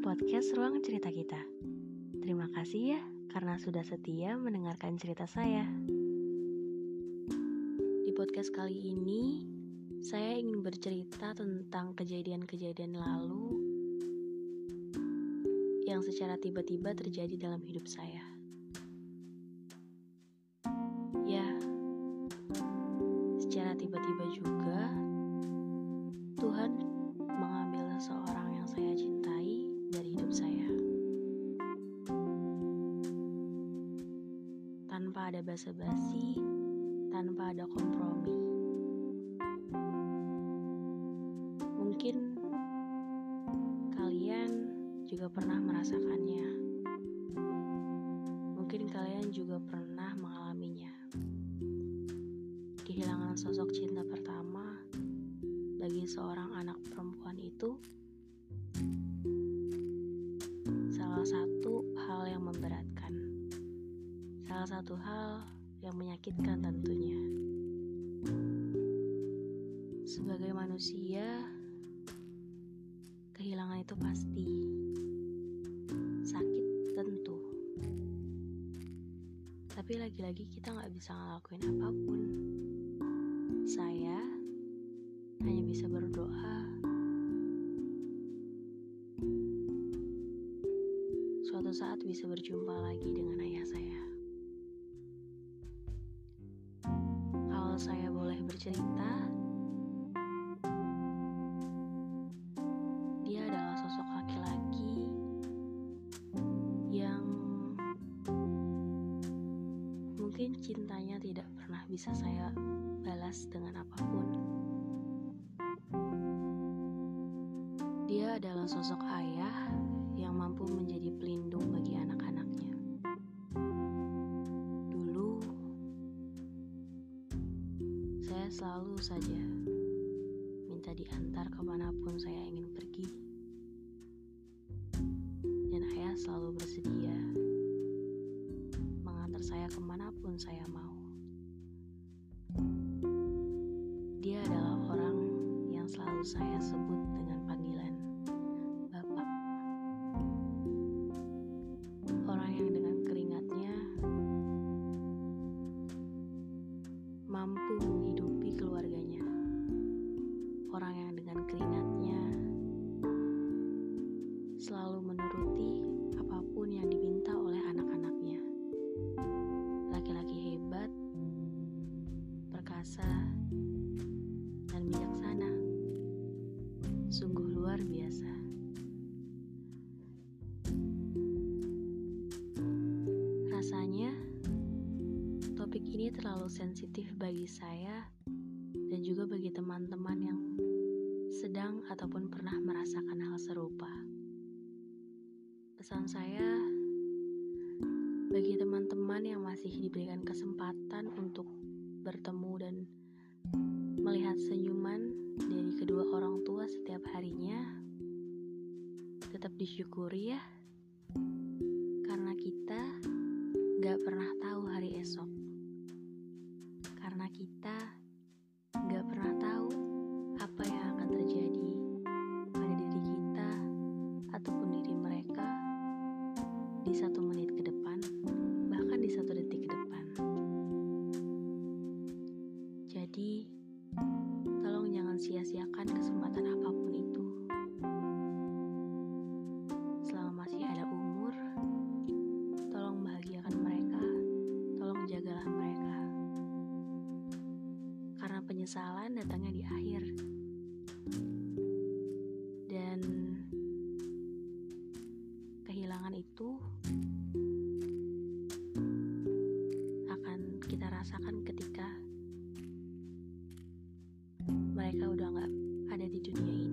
podcast Ruang Cerita Kita. Terima kasih ya karena sudah setia mendengarkan cerita saya. Di podcast kali ini, saya ingin bercerita tentang kejadian-kejadian lalu yang secara tiba-tiba terjadi dalam hidup saya. Ya, secara tiba-tiba juga Tanpa ada basa-basi, tanpa ada kompromi. Mungkin kalian juga pernah merasakannya. Mungkin kalian juga pernah mengalaminya. Kehilangan sosok cinta pertama bagi seorang anak perempuan itu satu hal yang menyakitkan tentunya. Sebagai manusia, kehilangan itu pasti sakit tentu. Tapi lagi-lagi kita nggak bisa ngelakuin apa pun. Saya hanya bisa berdoa suatu saat bisa berjumpa lagi dengan ayah saya. Bercerita, dia adalah sosok laki-laki yang mungkin cintanya tidak pernah bisa saya balas dengan apa pun. Dia adalah sosok ayah yang mampu menjadi pelindung bagi anak-anaknya. Selalu saja minta diantar ke mana pun saya ingin pergi. Dan ayah selalu bersedia mengantar saya ke mana pun saya mau. Dia adalah orang yang selalu saya sebut Orang yang dengan keringatnya selalu menuruti apa pun yang diminta oleh anak-anaknya. Laki-laki hebat, perkasa, dan bijaksana. Sungguh luar biasa. Rasanya topik ini terlalu sensitif bagi saya dan juga bagi teman-teman yang sedang ataupun pernah merasakan hal serupa. Pesan saya bagi teman-teman yang masih diberikan kesempatan untuk bertemu dan melihat senyuman dari kedua orang tua setiap harinya, tetap disyukuri ya, penyesalan datangnya di akhir. Dan kehilangan itu akan kita rasakan ketika mereka udah nggak ada di dunia